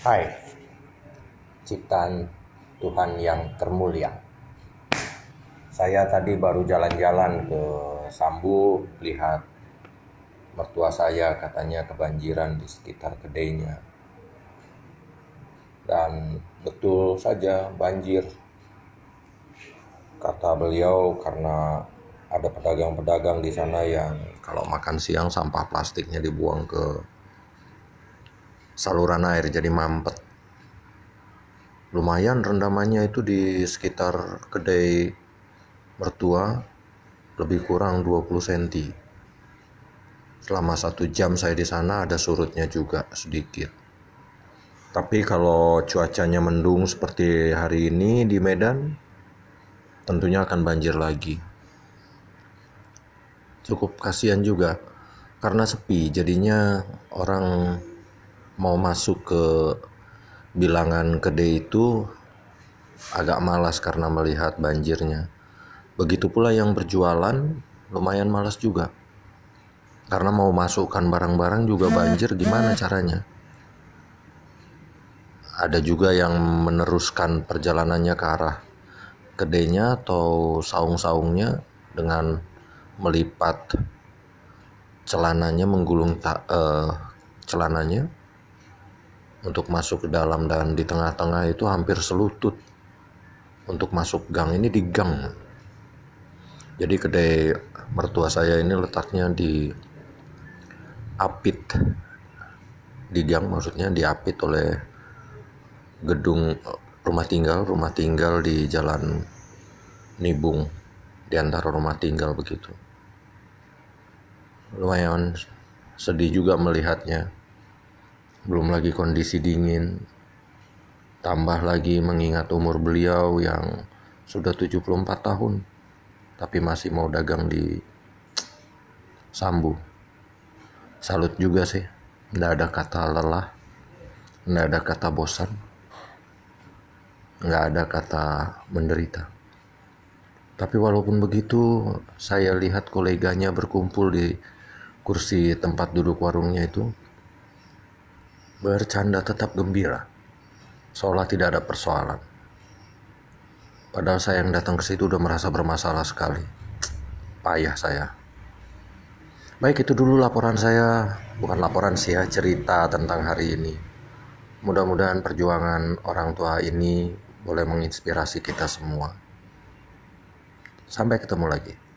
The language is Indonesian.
Hai, ciptaan Tuhan yang termulia. Saya tadi baru jalan-jalan ke Sambu, lihat mertua saya katanya kebanjiran di sekitar kedainya. Dan betul saja banjir. Kata beliau karena ada pedagang-pedagang di sana yang kalau makan siang sampah plastiknya dibuang ke saluran air jadi mampet. Lumayan rendamannya itu di sekitar kedai mertua lebih kurang 20 cm selama satu jam saya di sana ada surutnya juga sedikit. Tapi kalau cuacanya mendung seperti hari ini di Medan tentunya akan banjir lagi. Cukup kasihan juga karena sepi jadinya orang mau masuk ke bilangan kedai itu agak malas karena melihat banjirnya. Begitu pula yang berjualan lumayan malas juga. Karena mau masukkan barang-barang juga banjir gimana caranya? Ada juga yang meneruskan perjalanannya ke arah kedainya atau saung-saungnya dengan melipat celananya menggulung ta, uh, celananya untuk masuk ke dalam dan di tengah-tengah itu hampir selutut. Untuk masuk gang ini di gang. Jadi kedai mertua saya ini letaknya di apit. Di gang maksudnya diapit oleh gedung rumah tinggal. Rumah tinggal di jalan Nibung. Di antara rumah tinggal begitu. Lumayan sedih juga melihatnya belum lagi kondisi dingin. Tambah lagi mengingat umur beliau yang sudah 74 tahun tapi masih mau dagang di Sambu. Salut juga sih nggak ada kata lelah nggak ada kata bosan nggak ada kata menderita. Tapi walaupun begitu saya lihat koleganya berkumpul di kursi tempat duduk warungnya itu bercanda tetap gembira, seolah tidak ada persoalan. Padahal saya yang datang ke situ udah merasa bermasalah sekali. Payah saya. Baik itu dulu laporan saya, bukan laporan sih ya, cerita tentang hari ini. Mudah-mudahan perjuangan orang tua ini boleh menginspirasi kita semua. Sampai ketemu lagi.